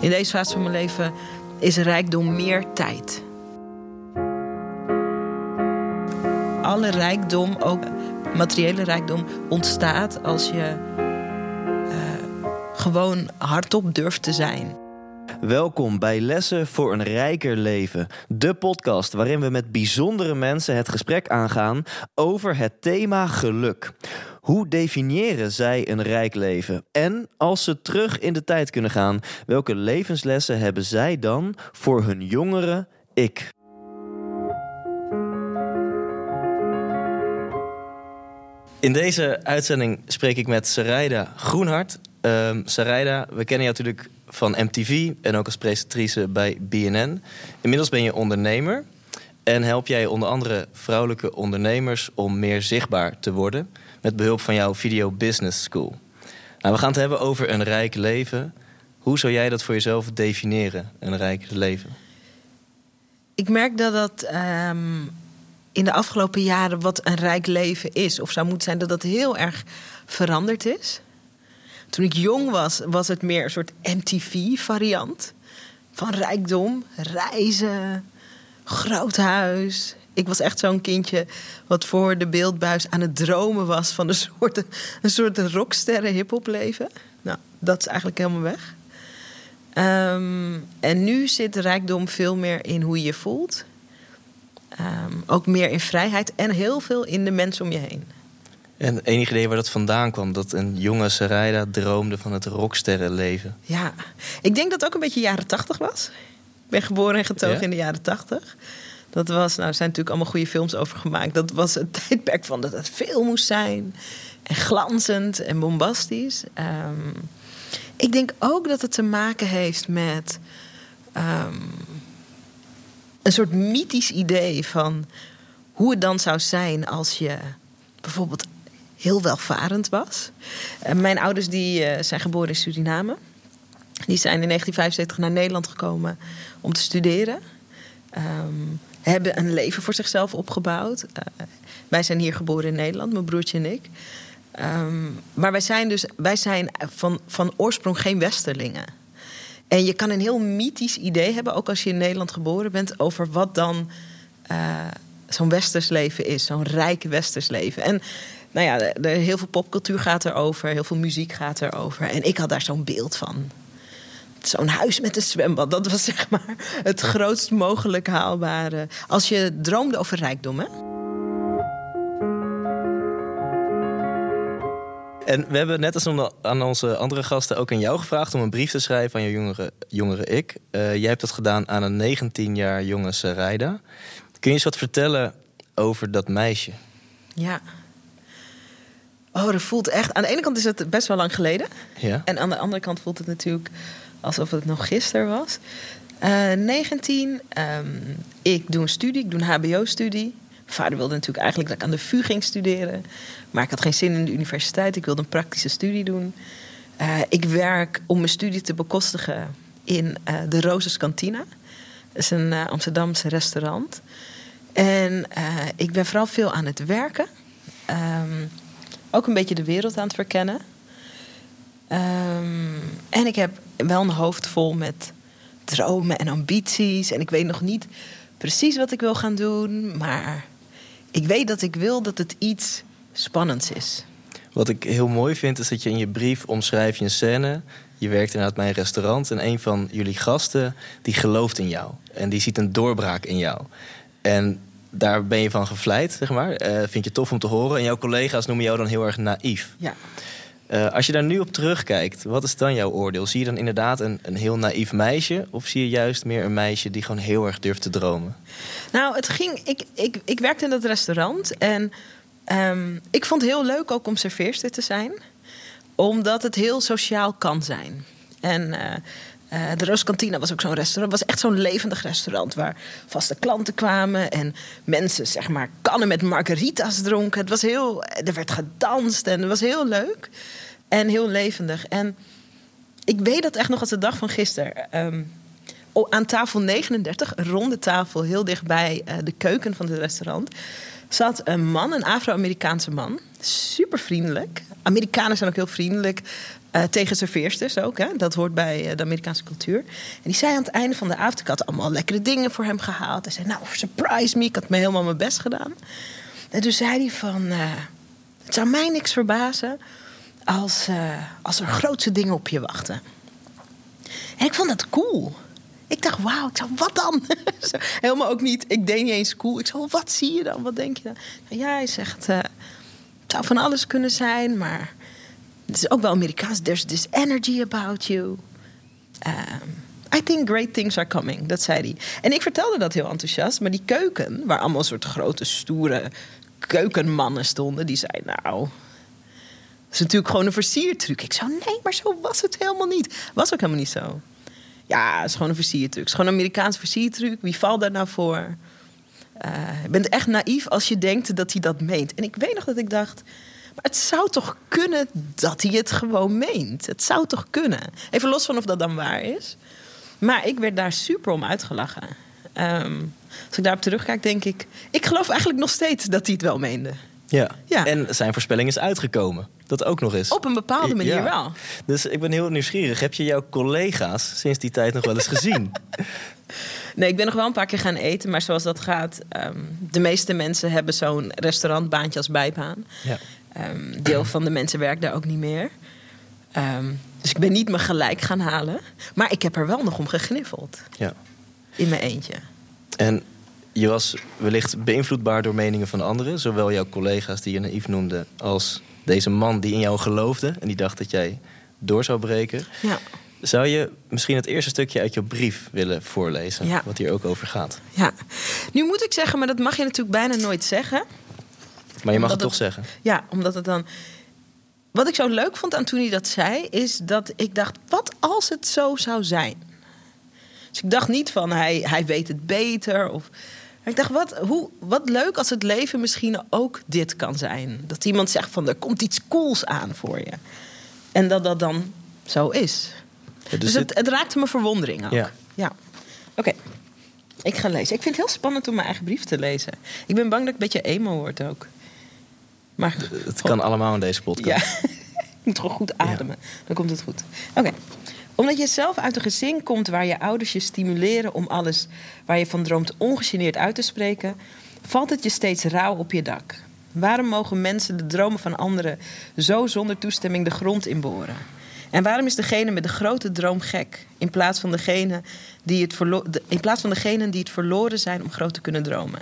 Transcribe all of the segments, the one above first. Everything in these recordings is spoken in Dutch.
In deze fase van mijn leven is rijkdom meer tijd. Alle rijkdom, ook materiële rijkdom, ontstaat als je uh, gewoon hardop durft te zijn. Welkom bij Lessen voor een Rijker Leven, de podcast waarin we met bijzondere mensen het gesprek aangaan over het thema geluk. Hoe definiëren zij een rijk leven? En als ze terug in de tijd kunnen gaan, welke levenslessen hebben zij dan voor hun jongere ik? In deze uitzending spreek ik met Sarayda Groenhart. Um, Sarayda, we kennen jou natuurlijk van MTV en ook als presentatrice bij BNN. Inmiddels ben je ondernemer en help jij onder andere vrouwelijke ondernemers om meer zichtbaar te worden met behulp van jouw Video Business School. Nou, we gaan het hebben over een rijk leven. Hoe zou jij dat voor jezelf definiëren, een rijk leven? Ik merk dat dat ehm, in de afgelopen jaren wat een rijk leven is, of zou moeten zijn, dat dat heel erg veranderd is. Toen ik jong was, was het meer een soort MTV-variant van rijkdom, reizen, groot huis. Ik was echt zo'n kindje wat voor de beeldbuis aan het dromen was van een soort, een soort rocksterren hip-hop leven. Nou, dat is eigenlijk helemaal weg. Ehm, en nu zit de rijkdom veel meer in hoe je je voelt. Ehm, ook meer in vrijheid en heel veel in de mensen om je heen. En enig idee waar dat vandaan kwam? Dat een jonge Sarayda droomde van het rocksterrenleven? Ja, ik denk dat het ook een beetje jaren tachtig was. Ik ben geboren en getogen in de jaren tachtig. Dat was, nou, er zijn natuurlijk allemaal goede films over gemaakt. Dat was het tijdperk van dat het veel moest zijn. En glanzend en bombastisch. Ehm, ik denk ook dat het te maken heeft met ehm, een soort mythisch idee van hoe het dan zou zijn als je bijvoorbeeld heel welvarend was. Uh, mijn ouders die, uh, zijn geboren in Suriname. Die zijn in 1975 naar Nederland gekomen om te studeren. Um, hebben een leven voor zichzelf opgebouwd. Uh, wij zijn hier geboren in Nederland, mijn broertje en ik. Um, maar wij zijn dus wij zijn van, van oorsprong geen Westerlingen. En je kan een heel mythisch idee hebben, ook als je in Nederland geboren bent, over wat dan uh, zo'n westers leven is, zo'n rijk westers leven. En nou ja, er, heel veel popcultuur gaat erover, heel veel muziek gaat erover. En ik had daar zo'n beeld van. Zo'n huis met een zwembad, dat was zeg maar het grootst mogelijk haalbare. Als je droomde over rijkdom, hè? En we hebben net als aan onze andere gasten ook aan jou gevraagd om een brief te schrijven aan je jongere, jongere ik. Uh, jij hebt dat gedaan aan een 19 jaar jonge Sarayda. Kun je eens wat vertellen over dat meisje? Ja. Oh, dat voelt echt. Aan de ene kant is het best wel lang geleden. Ja. En aan de andere kant voelt het natuurlijk alsof het nog gisteren was. Uh, 19, um, ik doe een studie, ik doe een HBO-studie. Vader wilde natuurlijk eigenlijk dat ik aan de VU ging studeren. Maar ik had geen zin in de universiteit. Ik wilde een praktische studie doen. Uh, ik werk om mijn studie te bekostigen in uh, de Roses Cantina. Dat is een Amsterdamse restaurant. En ik ben vooral veel aan het werken. Um, ook een beetje de wereld aan het verkennen. Um, en ik heb wel een hoofd vol met dromen en ambities. En ik weet nog niet precies wat ik wil gaan doen. Maar ik weet dat ik wil dat het iets spannends is. Wat ik heel mooi vind, is dat je in je brief omschrijf je een scène. Je werkt inderdaad bij een restaurant en een van jullie gasten die gelooft in jou. En die ziet een doorbraak in jou. En daar ben je van gevleid, zeg maar. Uh, vind je tof om te horen. En jouw collega's noemen jou dan heel erg naïef. Ja. Uh, als je daar nu op terugkijkt, wat is dan jouw oordeel? Zie je dan inderdaad een, een heel naïef meisje? Of zie je juist meer een meisje die gewoon heel erg durft te dromen? Nou, het ging. Ik, ik, ik werkte in dat restaurant en um, ik vond het heel leuk ook om serveerster te zijn, omdat het heel sociaal kan zijn. En uh, uh, de Rooskantina was ook zo'n restaurant. Het was echt zo'n levendig restaurant waar vaste klanten kwamen en mensen, zeg maar, kannen met margaritas dronken. Het was heel, er werd gedanst en het was heel leuk en heel levendig. En ik weet dat echt nog als de dag van gisteren. Um, aan tafel 39, een ronde tafel, heel dichtbij uh, de keuken van het restaurant. Zat een man, een Afro-Amerikaanse man. Super vriendelijk. Amerikanen zijn ook heel vriendelijk. Uh, tegen serveersters ook, hè? dat hoort bij uh, de Amerikaanse cultuur. En die zei aan het einde van de avond, ik had allemaal lekkere dingen voor hem gehaald. Hij zei, nou, surprise me, ik had me helemaal mijn best gedaan. En toen zei hij van, uh, het zou mij niks verbazen als, als er grootste dingen op je wachten. En ik vond dat cool. Ik dacht, wauw, ik wat dan? Helemaal ook niet, ik deed niet eens cool. Ik zei, wat zie je dan? Wat denk je dan? Ja, hij zegt, het zou van alles kunnen zijn, maar het is ook wel Amerikaans. There's this energy about you. Um, I think great things are coming. Dat zei hij. En ik vertelde dat heel enthousiast. Maar die keuken, waar allemaal soort grote, stoere keukenmannen stonden, die zei: Nou. Dat is natuurlijk gewoon een versiertruc. Ik zou, nee, maar zo was het helemaal niet. Was ook helemaal niet zo. Ja, het is gewoon een versiertruc. Het is gewoon een Amerikaans versiertruc. Wie valt daar nou voor? Uh, je bent echt naïef als je denkt dat hij dat meent. En ik weet nog dat ik dacht... Maar het zou toch kunnen dat hij het gewoon meent? Het zou toch kunnen? Even los van of dat dan waar is. Maar ik werd daar super om uitgelachen. Um, als ik daarop terugkijk, denk ik... Ik geloof eigenlijk nog steeds dat hij het wel meende. Ja. ja. En zijn voorspelling is uitgekomen. Dat ook nog eens. Op een bepaalde manier ja. wel. Dus ik ben heel nieuwsgierig. Heb je jouw collega's sinds die tijd nog wel eens gezien? Nee, ik ben nog wel een paar keer gaan eten. Maar zoals dat gaat, um, de meeste mensen hebben zo'n restaurantbaantje als bijbaan. Ja. Um, deel van de mensen werkt daar ook niet meer. Um, dus ik ben niet me gelijk gaan halen. Maar ik heb er wel nog om gegniffeld. Ja. In mijn eentje. En je was wellicht beïnvloedbaar door meningen van anderen. Zowel jouw collega's die je naïef noemde... als deze man die in jou geloofde... en die dacht dat jij door zou breken. Ja. Zou je misschien het eerste stukje uit je brief willen voorlezen? Ja. Wat hier ook over gaat. Ja. Nu moet ik zeggen, maar dat mag je natuurlijk bijna nooit zeggen... Maar je mag het toch zeggen. Ja, omdat het dan. Wat ik zo leuk vond aan toen hij dat zei, is dat ik dacht: wat als het zo zou zijn? Dus ik dacht niet van hij, hij weet het beter. Of, ik dacht, wat, hoe, wat leuk als het leven misschien ook dit kan zijn. Dat iemand zegt van er komt iets cools aan voor je. En dat dat dan zo is. dus, dus het, het, raakte me verwondering ook. Ja. ja. Oké. Ik ga lezen. Ik vind het heel spannend om mijn eigen brief te lezen. Ik ben bang dat ik een beetje emo word ook. Maar, het kan allemaal in deze podcast. Ja, je moet gewoon goed ademen. Dan komt het goed. Oké. Omdat je zelf uit een gezin komt waar je ouders je stimuleren om alles waar je van droomt ongegeneerd uit te spreken, valt het je steeds rauw op je dak. Waarom mogen mensen de dromen van anderen zo zonder toestemming de grond inboren? En waarom is degene met de grote droom gek, in plaats van, degene die het in plaats van degenen die het verloren zijn om groot te kunnen dromen?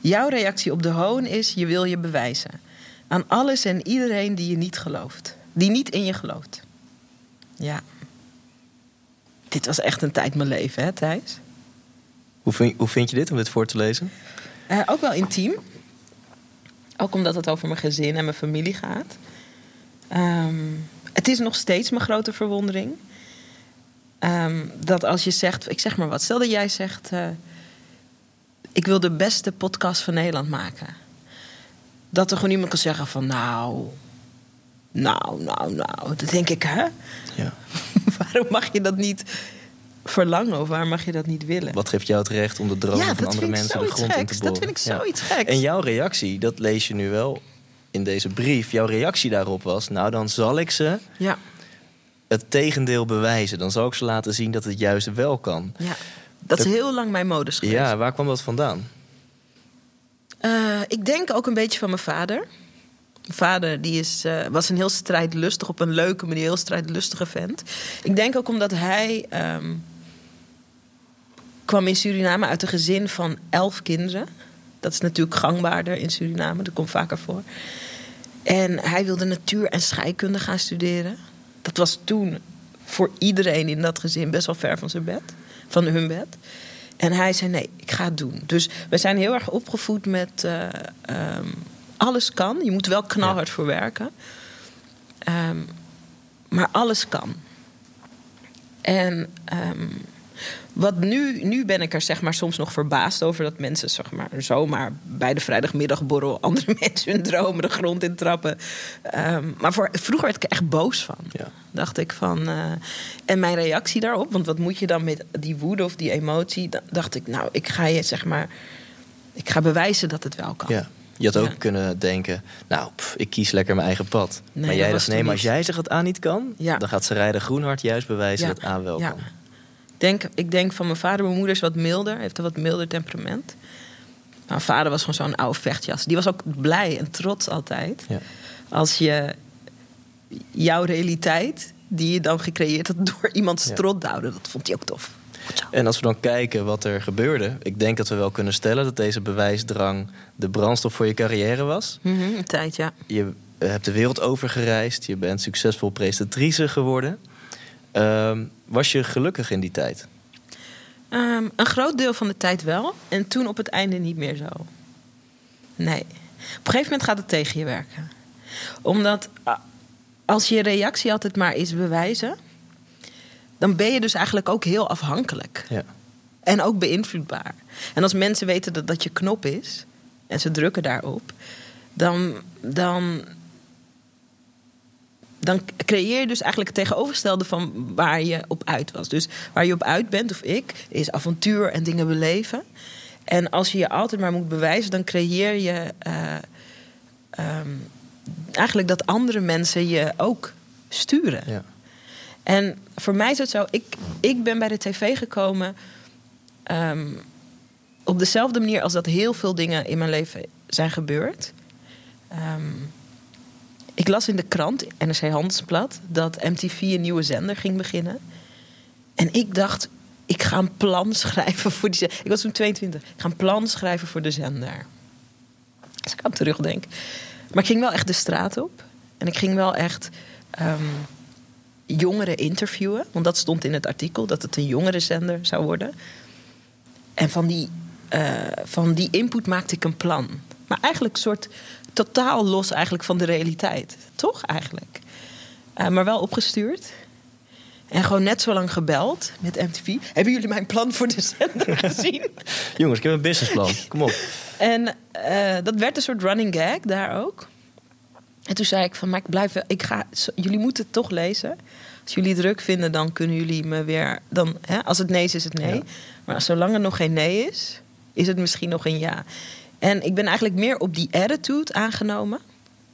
Jouw reactie op de hoon is: je wil je bewijzen. Aan alles en iedereen die je niet gelooft. Die niet in je gelooft. Ja. Dit was echt een tijd mijn leven, hè, Thijs? Hoe vind, hoe vind je dit om dit voor te lezen? Uh, ook wel intiem. Ook omdat het over mijn gezin en mijn familie gaat. Um, het is nog steeds mijn grote verwondering. Um, dat als je zegt, ik zeg maar wat, stel dat jij zegt. Uh, ik wil de beste podcast van Nederland maken. Dat er gewoon iemand kan zeggen van nou, nou, nou, nou. Dat denk ik, hè? Ja. Waarom mag je dat niet verlangen of waar mag je dat niet willen? Wat geeft jou het recht om de dromen van andere mensen de grond geks. in te boren? Dat vind ik zoiets ja. geks. En jouw reactie, dat lees je nu wel in deze brief. Jouw reactie daarop was, nou dan zal ik ze ja. het tegendeel bewijzen. Dan zal ik ze laten zien dat het juist wel kan. Ja. Dat is heel lang mijn modus geweest. Ja, waar kwam dat vandaan? Uh, ik denk ook een beetje van mijn vader. Vader die is, uh, was een heel strijdlustig, op een leuke manier, heel strijdlustige vent. Ik denk ook omdat hij um, kwam in Suriname uit een gezin van elf kinderen. Dat is natuurlijk gangbaarder in Suriname, dat komt vaker voor. En hij wilde natuur en scheikunde gaan studeren. Dat was toen voor iedereen in dat gezin best wel ver van zijn bed van hun bed. En hij zei: Nee, ik ga het doen. Dus we zijn heel erg opgevoed met uh, um, alles kan. Je moet wel knalhard voor werken. Um, maar alles kan. En um, wat nu, nu ben ik er zeg maar soms nog verbaasd over dat mensen zeg maar, zomaar bij de vrijdagmiddagborrel andere mensen hun dromen de grond in trappen. Um, maar voor, vroeger werd ik er echt boos van. Ja. Dacht ik van. Uh, en mijn reactie daarop, want wat moet je dan met die woede of die emotie? Dan dacht ik, nou, ik ga je zeg maar. ik ga bewijzen dat het wel kan. Ja. Je had ook Ja. kunnen denken, nou, pff, ik kies lekker mijn eigen pad. Nee, maar jij dacht, nee, maar als jij zegt dat A niet kan, Ja. dan gaat Sarayda Groenhart juist bewijzen Ja. dat A wel kan. Ik denk, ik denk van mijn vader, mijn moeder is wat milder, heeft een wat milder temperament. Mijn vader was gewoon zo'n oude vechtjas. Die was ook blij en trots altijd. Ja. Als je jouw realiteit, die je dan gecreëerd had door iemands Ja. strot duwde, dat vond hij ook tof. En als we dan kijken wat er gebeurde, ik denk dat we wel kunnen stellen dat deze bewijsdrang de brandstof voor je carrière was. Mhm, een tijd, ja. Je hebt de wereld over gereisd, je bent succesvol presentatrice geworden. Ehm, was je gelukkig in die tijd? Ehm, een groot deel van de tijd wel. En toen op het einde niet meer zo. Nee. Op een gegeven moment gaat het tegen je werken. Omdat ah, als je reactie altijd maar is bewijzen... dan ben je dus eigenlijk ook heel afhankelijk. Ja. En ook beïnvloedbaar. En als mensen weten dat dat je knop is... en ze drukken daarop... dan, dan, dan creëer je dus eigenlijk het tegenovergestelde van waar je op uit was. Dus waar je op uit bent, of ik, is avontuur en dingen beleven. En als je je altijd maar moet bewijzen, dan creëer je eh, ehm, eigenlijk dat andere mensen je ook sturen. Ja. En voor mij is het zo, ik, ik ben bij de tv gekomen ehm, op dezelfde manier als dat heel veel dingen in mijn leven zijn gebeurd. Ehm, ik las in de krant, NRC Handelsblad, dat MTV een nieuwe zender ging beginnen. En ik dacht, ik ga een plan schrijven voor die zender. Ik was toen 22. Ik ga een plan schrijven voor de zender. Als ik aan terugdenk. Maar ik ging wel echt de straat op. En ik ging wel echt ehm, jongeren interviewen. Want dat stond in het artikel, dat het een jongerenzender zou worden. En van die, eh, van die input maakte ik een plan. Maar eigenlijk een soort totaal los eigenlijk van de realiteit. Toch eigenlijk? Eh, maar wel opgestuurd. En gewoon net zo lang gebeld met MTV. Hebben jullie mijn plan voor de zender gezien? Jongens, ik heb een businessplan. Kom op. En eh, dat werd een soort running gag daar ook. En toen zei ik van, maar ik blijf wel, ik ga, jullie moeten het toch lezen. Als jullie het druk vinden, dan kunnen jullie me weer, dan, hè, als het nee is, is het nee. Ja. Maar zolang er nog geen nee is, is het misschien nog een ja. En ik ben eigenlijk meer op die attitude aangenomen,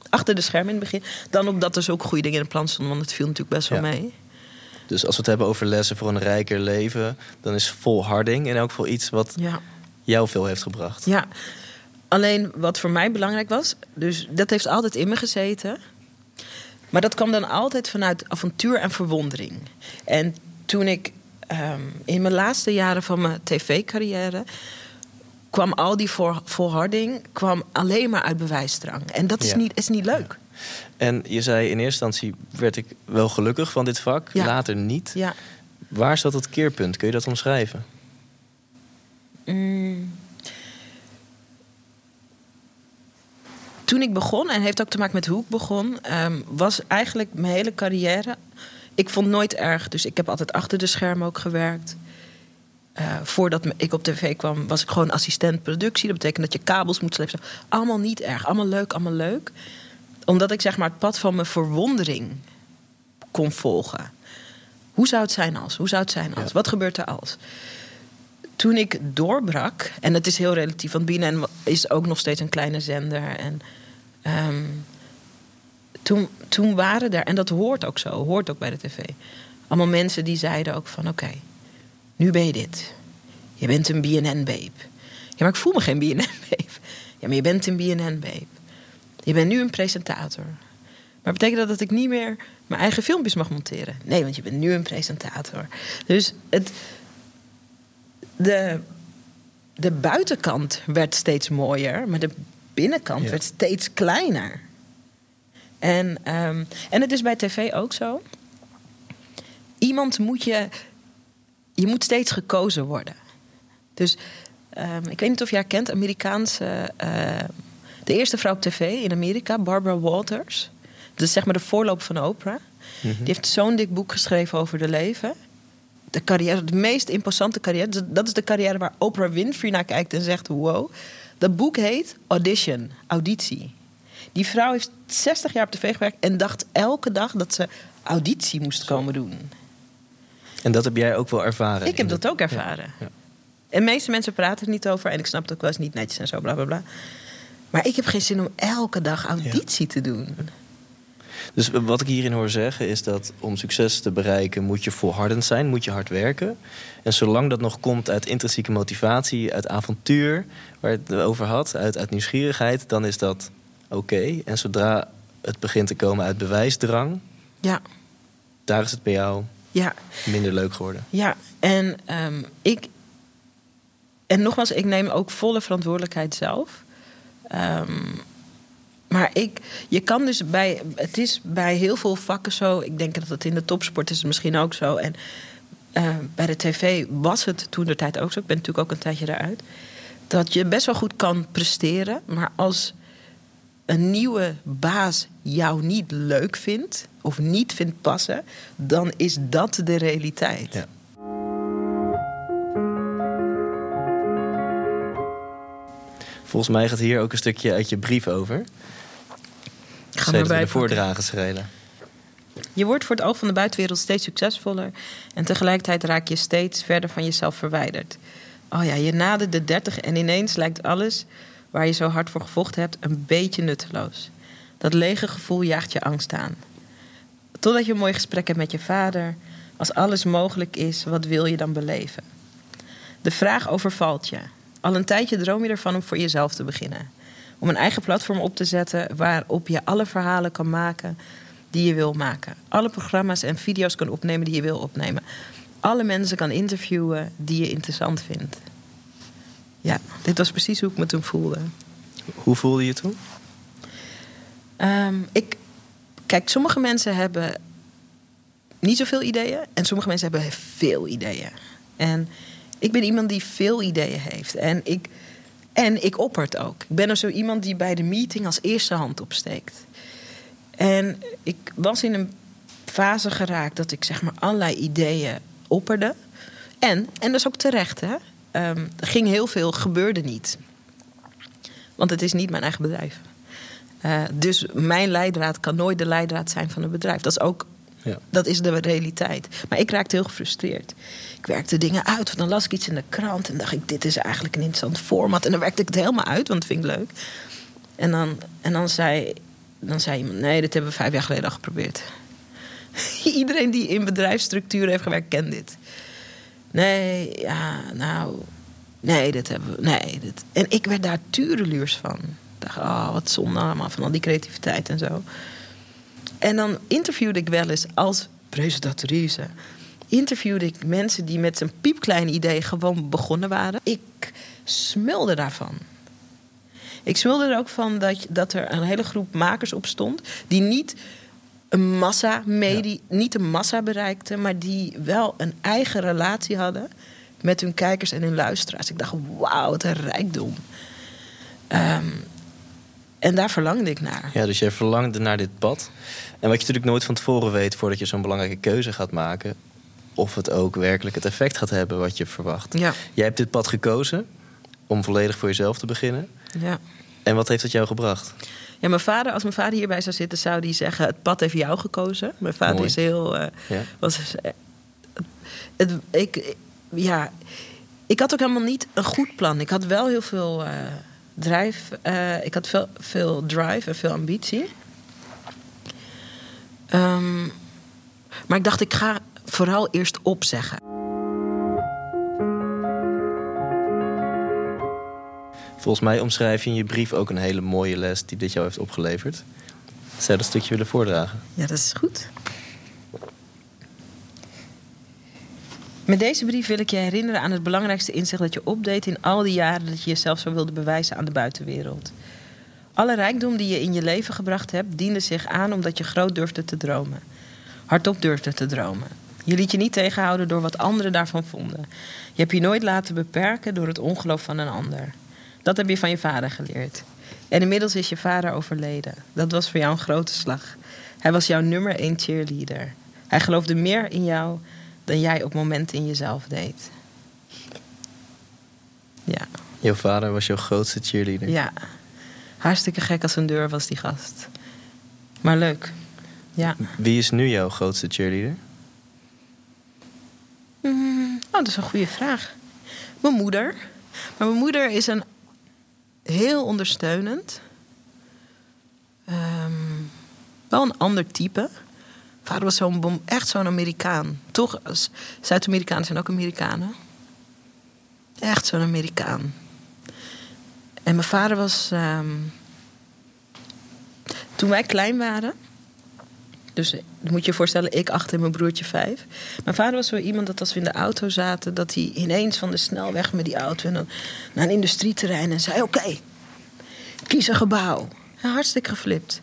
achter de schermen in het begin, dan op dat er ook goede dingen in het plan stonden, want het viel natuurlijk best wel Ja. mee. Dus als we het hebben over lessen voor een rijker leven, dan is volharding in elk geval iets wat Ja. jou veel heeft gebracht. Ja, alleen wat voor mij belangrijk was, dus dat heeft altijd in me gezeten. Maar dat kwam dan altijd vanuit avontuur en verwondering. En toen ik ehm, in mijn laatste jaren van mijn tv-carrière kwam al die voor, volharding kwam alleen maar uit bewijsdrang. En dat is, Ja. niet, is niet leuk. En je zei in eerste instantie werd ik wel gelukkig van dit vak, Ja. later niet. Ja. Waar zat het keerpunt? Kun je dat omschrijven? Mm. Toen ik begon, en heeft ook te maken met hoe ik begon, ehm, was eigenlijk mijn hele carrière. Ik vond het nooit erg, dus ik heb altijd achter de schermen ook gewerkt. Eh, voordat ik op tv kwam, was ik gewoon assistent productie. Dat betekent dat je kabels moet slepen. Allemaal niet erg, allemaal leuk, allemaal leuk. Omdat ik zeg maar het pad van mijn verwondering kon volgen. Hoe zou het zijn als? Hoe zou het zijn als? Ja. Wat gebeurt er als? Toen ik doorbrak, en het is heel relatief, want BNN is ook nog steeds een kleine zender. En ehm, toen, toen waren er, en dat hoort ook zo, hoort ook bij de tv, allemaal mensen die zeiden ook van oké, nu ben je dit. Je bent een BNN-babe. Ja, maar ik voel me geen BNN-babe. Ja, maar je bent een BNN-babe. Je bent nu een presentator. Maar betekent dat dat ik niet meer mijn eigen filmpjes mag monteren? Nee, want je bent nu een presentator. Dus het, de, de buitenkant werd steeds mooier, maar de binnenkant Ja. werd steeds kleiner. En, ehm, en het is bij tv ook zo. Iemand moet je. Je moet steeds gekozen worden. Dus ehm, ik weet niet of jij kent, Amerikaanse. eh, de eerste vrouw op tv in Amerika, Barbara Walters. Dat is zeg maar de voorloper van Oprah. Die heeft zo'n dik boek geschreven over de leven. De carrière, de meest imposante carrière. Dus Dat is de carrière waar Oprah Winfrey naar kijkt en zegt: wow. Dat boek heet Audition, auditie. Die vrouw heeft 60 jaar op tv gewerkt en dacht elke dag dat ze auditie moest komen doen. En dat heb jij ook wel ervaren? Ik heb dat de- ook ervaren. Ja. En de meeste mensen praten er niet over. En ik snap het ook wel eens niet netjes en zo, bla bla bla. Maar ik heb geen zin om elke dag auditie te doen. Dus wat ik hierin hoor zeggen is dat om succes te bereiken moet je volhardend zijn, moet je hard werken. En zolang dat nog komt uit intrinsieke motivatie, uit avontuur, waar het over had, uit, uit nieuwsgierigheid, dan is dat oké. En zodra het begint te komen uit bewijsdrang, Ja, daar is het bij jou ja. minder leuk geworden. Ja, en ehm, ik. En nogmaals, ik neem ook volle verantwoordelijkheid zelf. Ehm, maar ik, je kan dus bij. Het is bij heel veel vakken zo. Ik denk dat het in de topsport is misschien ook zo. En eh, bij de tv was het toen de tijd ook zo. Ik ben natuurlijk ook een tijdje eruit. Dat je best wel goed kan presteren. Maar als een nieuwe baas jou niet leuk vindt. of niet vindt passen. dan is dat de realiteit. Ja. Volgens mij gaat hier ook een stukje uit je brief over. Ga Zou je maar bij voordragen, Schrelen? Je wordt voor het oog van de buitenwereld steeds succesvoller en tegelijkertijd raak je steeds verder van jezelf verwijderd. Oh ja, je nadert de 30 en ineens lijkt alles waar je zo hard voor gevochten hebt een beetje nutteloos. Dat lege gevoel jaagt je angst aan. Totdat je een mooi gesprek hebt met je vader. Als alles mogelijk is, wat wil je dan beleven? De vraag overvalt je. Al een tijdje droom je ervan om voor jezelf te beginnen. Om een eigen platform op te zetten waarop je alle verhalen kan maken die je wil maken. Alle programma's en video's kan opnemen die je wil opnemen. Alle mensen kan interviewen die je interessant vindt. Ja, dit was precies hoe ik me toen voelde. Hoe voelde je toen? Ehm, ik, kijk, sommige mensen hebben niet zoveel ideeën en sommige mensen hebben veel ideeën. En ik ben iemand die veel ideeën heeft. En ik, en ik opper het ook. Ik ben er zo iemand die bij de meeting als eerste hand opsteekt. En ik was in een fase geraakt dat ik zeg maar allerlei ideeën opperde. En, en dat is ook terecht, hè. Ehm, er ging heel veel, gebeurde niet. Want het is niet mijn eigen bedrijf. Eh, dus mijn leidraad kan nooit de leidraad zijn van een bedrijf. Dat is ook Ja. dat is de realiteit. Maar ik raakte heel gefrustreerd. Ik werkte dingen uit. Dan las ik iets in de krant en dacht ik: dit is eigenlijk een interessant format. En dan werkte ik het helemaal uit, want dat vind ik leuk. En dan, en dan, zei, dan zei iemand: nee, dit hebben we vijf jaar geleden al geprobeerd. Iedereen die in bedrijfsstructuur heeft gewerkt, kent dit. Nee, ja, nou. Nee, dit hebben we. Nee, dit. En ik werd daar tureluurs van. Ik dacht, oh, wat zonde allemaal van al die creativiteit en zo. En dan interviewde ik wel eens als presentatrice. Interviewde ik mensen die met een piepklein idee gewoon begonnen waren. Ik smulde daarvan. Ik smulde er ook van dat, dat er een hele groep makers op stond. die niet een massa, medie, niet een massa bereikten. maar die wel een eigen relatie hadden met hun kijkers en hun luisteraars. Ik dacht, wauw, wat een rijkdom. Ehm, en daar verlangde ik naar. Ja, dus jij verlangde naar dit pad. En wat je natuurlijk nooit van tevoren weet voordat je zo'n belangrijke keuze gaat maken, of het ook werkelijk het effect gaat hebben wat je verwacht. Ja. Jij hebt dit pad gekozen om volledig voor jezelf te beginnen. Ja. En wat heeft het jou gebracht? Ja, mijn vader, als mijn vader hierbij zou zitten, zou die zeggen: Het pad heeft jou gekozen. Mijn vader Mooi. is heel. eh, Ja. was, het, ik, ja, ik had ook helemaal niet een goed plan. Ik had wel heel veel eh drive. eh, ik had veel, veel drive en veel ambitie. Ehm, maar ik dacht, ik ga vooral eerst opzeggen. Volgens mij omschrijf je in je brief ook een hele mooie les die dit jou heeft opgeleverd. Zou je dat stukje willen voordragen? Ja, dat is goed. Met deze brief wil ik je herinneren aan het belangrijkste inzicht dat je opdeed in al die jaren dat je jezelf zo wilde bewijzen aan de buitenwereld. Alle rijkdom die je in je leven gebracht hebt, diende zich aan omdat je groot durfde te dromen. Hardop durfde te dromen. Je liet je niet tegenhouden door wat anderen daarvan vonden. Je hebt je nooit laten beperken door het ongeloof van een ander. Dat heb je van je vader geleerd. En inmiddels is je vader overleden. Dat was voor jou een grote slag. Hij was jouw nummer één cheerleader. Hij geloofde meer in jou dan jij op momenten in jezelf deed. Ja, Jouw vader was jouw grootste cheerleader. ja. Hartstikke gek als een deur was die gast. Maar leuk. Ja. Wie is nu jouw grootste cheerleader? Mm, oh, dat is een goede vraag. Mijn moeder. Maar mijn moeder is een heel ondersteunend. Ehm, wel een ander type. Vader was zo'n echt zo'n Amerikaan. Toch, Zuid-Amerikanen zijn ook Amerikanen. Echt zo'n Amerikaan. En mijn vader was. ehm, toen wij klein waren. Dus eh, moet je je voorstellen, ik acht en mijn broertje vijf. Mijn vader was zo iemand dat als we in de auto zaten, dat hij ineens van de snelweg met die auto en dan naar een industrieterrein en zei: Oké, kies een gebouw. Hartstikke geflipt.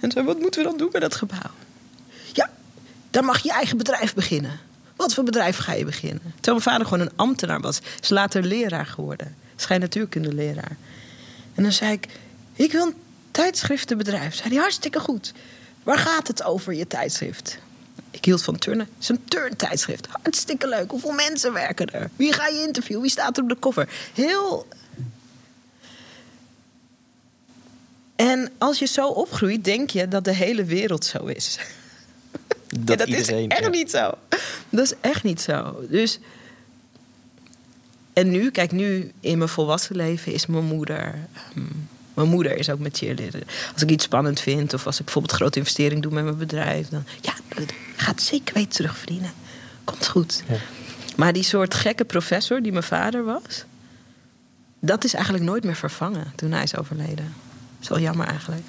En zei: Wat moeten we dan doen met dat gebouw? Dan mag je je eigen bedrijf beginnen. Wat voor bedrijf ga je beginnen? Terwijl mijn vader gewoon een ambtenaar was. Is later leraar geworden. Schijnnatuurkundeleraar. En dan zei ik, ik wil een tijdschriftenbedrijf. Zei hij, hartstikke goed. Waar gaat het over, je tijdschrift? Ik hield van turnen. Het is een turntijdschrift. Hartstikke leuk. Hoeveel mensen werken er? Wie ga je interviewen? Wie staat er op de cover? Heel... En als je zo opgroeit, denk je dat de hele wereld zo is. Dat, dat iedereen. is echt ja. niet zo. Dat is echt niet zo. Dus. En nu, kijk, nu in mijn volwassen leven is mijn moeder. ehm, mijn moeder is ook met cheerleader. Als ik iets spannend vind of als ik bijvoorbeeld een grote investering doe met mijn bedrijf, dan ja, dat gaat zeker weten terugverdienen. Komt goed. Ja. Maar die soort gekke professor die mijn vader was, dat is eigenlijk nooit meer vervangen toen hij is overleden. Dat is wel jammer eigenlijk.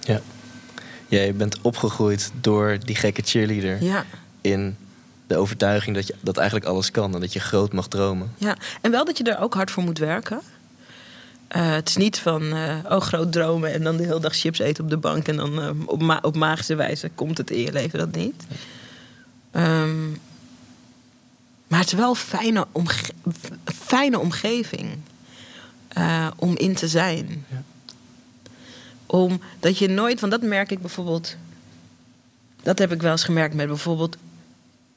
Ja. Jij bent opgegroeid door die gekke cheerleader Ja. in de overtuiging dat je dat eigenlijk alles kan en dat je groot mag dromen. Ja, en wel dat je er ook hard voor moet werken. Eh, het is niet van, eh, oh, groot dromen en dan de hele dag chips eten op de bank... en dan eh, op, ma- op magische wijze komt het in je leven, dat niet. Ehm, maar het is wel een fijne, omge- fijne omgeving om in te zijn. Ja. Omdat je nooit, want dat merk ik bijvoorbeeld... Dat heb ik wel eens gemerkt met bijvoorbeeld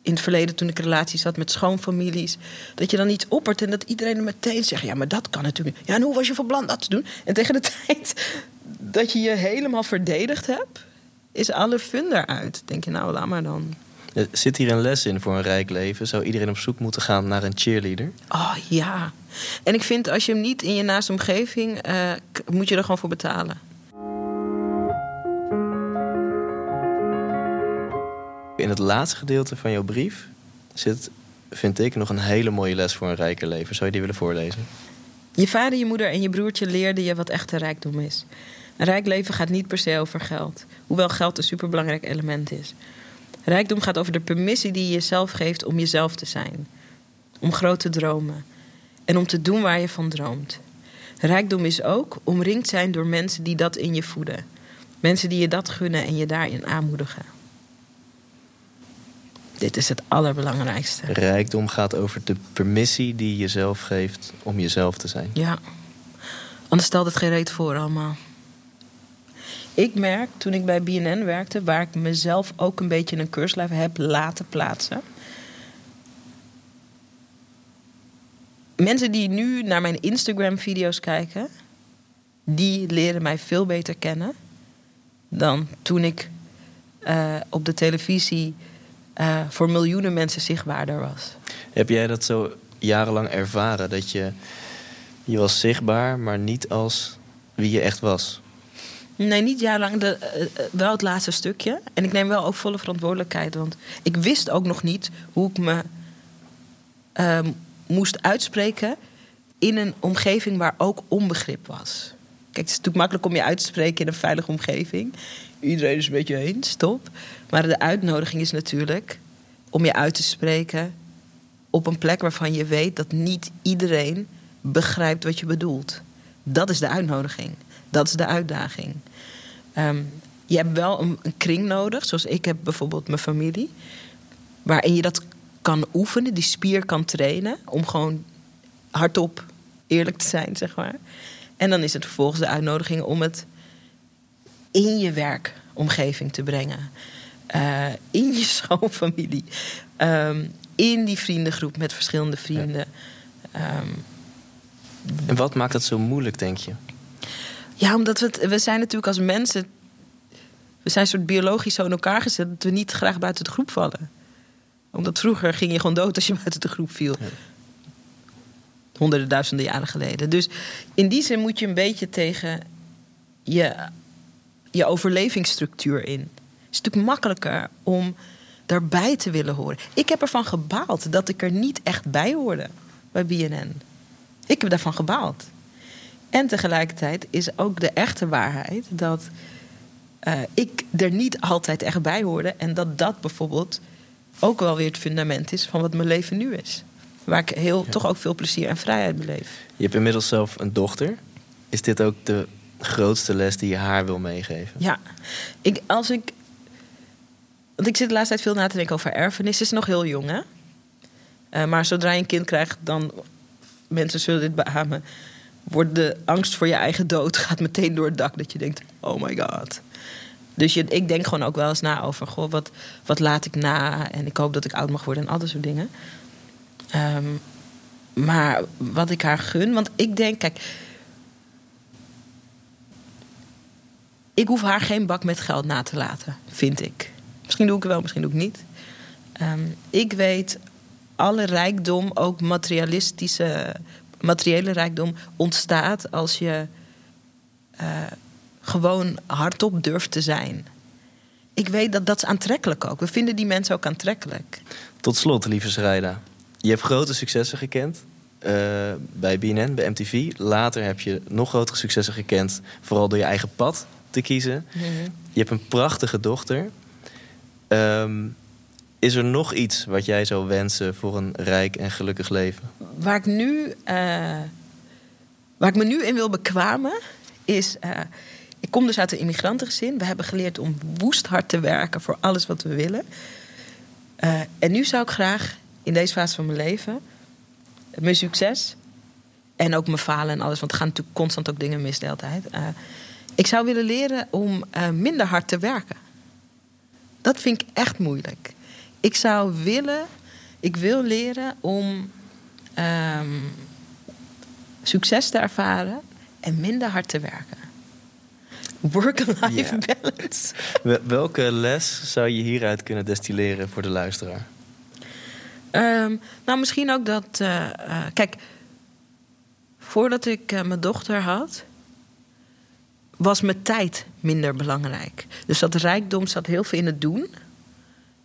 in het verleden toen ik relaties had met schoonfamilies. Dat je dan iets oppert en dat iedereen er meteen zegt: Ja, maar dat kan natuurlijk. Ja, en hoe was je van plan dat te doen? En tegen de tijd dat je je helemaal verdedigd hebt, is alle fun eruit. Denk je, nou, laat maar dan. Er Zit hier een les in voor een rijk leven? Zou iedereen op zoek moeten gaan naar een cheerleader? Oh ja. En ik vind als je hem niet in je naaste omgeving, eh, moet je er gewoon voor betalen. In het laatste gedeelte van jouw brief zit, vind ik, nog een hele mooie les voor een rijker leven. Zou je die willen voorlezen? Je vader, je moeder en je broertje leerden je wat echte rijkdom is. Een rijk leven gaat niet per se over geld, hoewel geld een superbelangrijk element is. Rijkdom gaat over de permissie die je jezelf geeft om jezelf te zijn, om grote dromen en om te doen waar je van droomt. Rijkdom is ook omringd zijn door mensen die dat in je voeden, mensen die je dat gunnen en je daarin aanmoedigen. Dit is het allerbelangrijkste. Rijkdom gaat over de permissie die je jezelf geeft om jezelf te zijn. Ja. Anders stelt het geen reet voor allemaal. Ik merk toen ik bij BNN werkte, waar ik mezelf ook een beetje een keurslijf heb laten plaatsen. Mensen die nu naar mijn Instagram-video's kijken, die leren mij veel beter kennen dan toen ik eh, op de televisie eh, voor miljoenen mensen zichtbaarder was. Heb jij dat zo jarenlang ervaren? Dat je, je was zichtbaar, maar niet als wie je echt was? Nee, niet jarenlang. De, eh, eh, wel het laatste stukje. En ik neem wel ook volle verantwoordelijkheid. Want ik wist ook nog niet hoe ik me ehm, moest uitspreken in een omgeving waar ook onbegrip was. Kijk, het is natuurlijk makkelijk om je uit te spreken in een veilige omgeving. Iedereen is met je eens, top. Maar de uitnodiging is natuurlijk om je uit te spreken op een plek waarvan je weet dat niet iedereen begrijpt wat je bedoelt. Dat is de uitnodiging. Dat is de uitdaging. Ehm, je hebt wel een, een kring nodig, zoals ik heb bijvoorbeeld mijn familie, waarin je dat kan oefenen, die spier kan trainen, om gewoon hardop eerlijk te zijn, zeg maar. En dan is het vervolgens de uitnodiging om het in je werkomgeving te brengen. Eh, in je schoonfamilie. Ehm, in die vriendengroep met verschillende vrienden. Ehm, En wat maakt dat zo moeilijk, denk je? ja, omdat we, het- we zijn natuurlijk als mensen... We zijn soort biologisch zo in elkaar gezet... dat we niet graag buiten de groep vallen. Omdat vroeger ging je gewoon dood als je buiten de groep viel. honderden duizenden jaren geleden. Dus in die zin moet je een beetje tegen je, je overlevingsstructuur in. Het is natuurlijk makkelijker om daarbij te willen horen. Ik heb ervan gebaald dat ik er niet echt bij hoorde bij BNN. Ik heb daarvan gebaald. En tegelijkertijd is ook de echte waarheid dat uh, ik er niet altijd echt bij hoorde. En dat dat bijvoorbeeld ook wel weer het fundament is van wat mijn leven nu is. Waar ik heel, toch ook veel plezier en vrijheid beleef. Je hebt inmiddels zelf een dochter. Is dit ook de grootste les die je haar wil meegeven? Ja, ik, als ik. Want ik zit de laatste tijd veel na te denken over erfenis. Ze is nog heel jong, hè? Uh, maar zodra je een kind krijgt, dan. Mensen zullen dit beamen. Wordt de angst voor je eigen dood gaat meteen door het dak. Dat je denkt: oh my god. Dus je, ik denk gewoon ook wel eens na over: wat, wat laat ik na? En ik hoop dat ik oud mag worden en al dat soort dingen. Um, maar wat ik haar gun, want ik denk, kijk. Ik hoef haar geen bak met geld na te laten, vind ik. Misschien doe ik het wel, misschien doe ik niet. Um, ik weet, alle rijkdom, ook materialistische, materiële rijkdom, ontstaat als je uh, gewoon hardop durft te zijn. Ik weet dat dat is aantrekkelijk ook. We vinden die mensen ook aantrekkelijk. Tot slot, lieve Schrijda. Je hebt grote successen gekend. Uh, bij BNN, bij MTV. Later heb je nog grotere successen gekend. Vooral door je eigen pad te kiezen. Mm -hmm. Je hebt een prachtige dochter. Um, is er nog iets wat jij zou wensen voor een rijk en gelukkig leven? Waar ik nu, uh, waar ik me nu in wil bekwamen, is. Uh, ik kom dus uit een immigrantengezin. We hebben geleerd om woest hard te werken voor alles wat we willen. Uh, en nu zou ik graag in deze fase van mijn leven mijn succes en ook mijn falen en alles, want er gaan natuurlijk constant ook dingen mis de hele tijd. Ik zou willen leren om minder hard te werken. Dat vind ik echt moeilijk ik zou willen, ik wil leren om um, succes te ervaren en minder hard te werken. Work-life yeah. balance. Welke les zou je hieruit kunnen destilleren voor de luisteraar? Um, nou, misschien ook dat. Uh, uh, kijk, voordat ik uh, mijn dochter had, was mijn tijd minder belangrijk. Dus dat rijkdom zat heel veel in het doen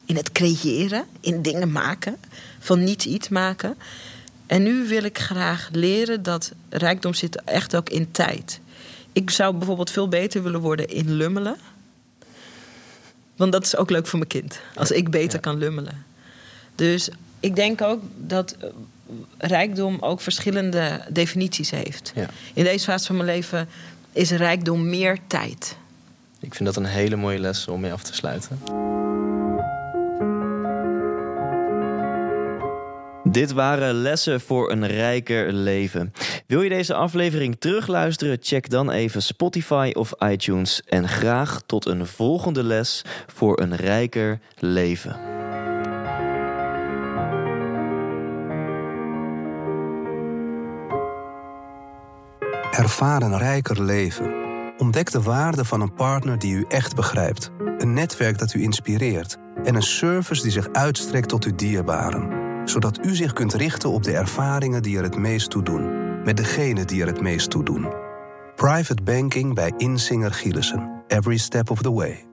in het creëren, in dingen maken, van niets iets maken. En nu wil ik graag leren dat rijkdom zit echt ook in tijd. Ik zou bijvoorbeeld veel beter willen worden in lummelen. Want dat is ook leuk voor mijn kind. Als ik beter kan lummelen. Dus ik denk ook dat eh, rijkdom ook verschillende definities heeft. Ja. In deze fase van mijn leven is rijkdom meer tijd. Ik vind dat een hele mooie les om mee af te sluiten. Dit waren lessen voor een rijker leven. Wil je deze aflevering terugluisteren? Check dan even Spotify of iTunes. En graag tot een volgende les voor een rijker leven. Ervaar een rijker leven. Ontdek de waarde van een partner die u echt begrijpt. Een netwerk dat u inspireert. En een service die zich uitstrekt tot uw dierbaren zodat u zich kunt richten op de ervaringen die er het meest toe doen, met degene die er het meest toe doen. Private banking bij Insinger Gielissen. Every step of the way.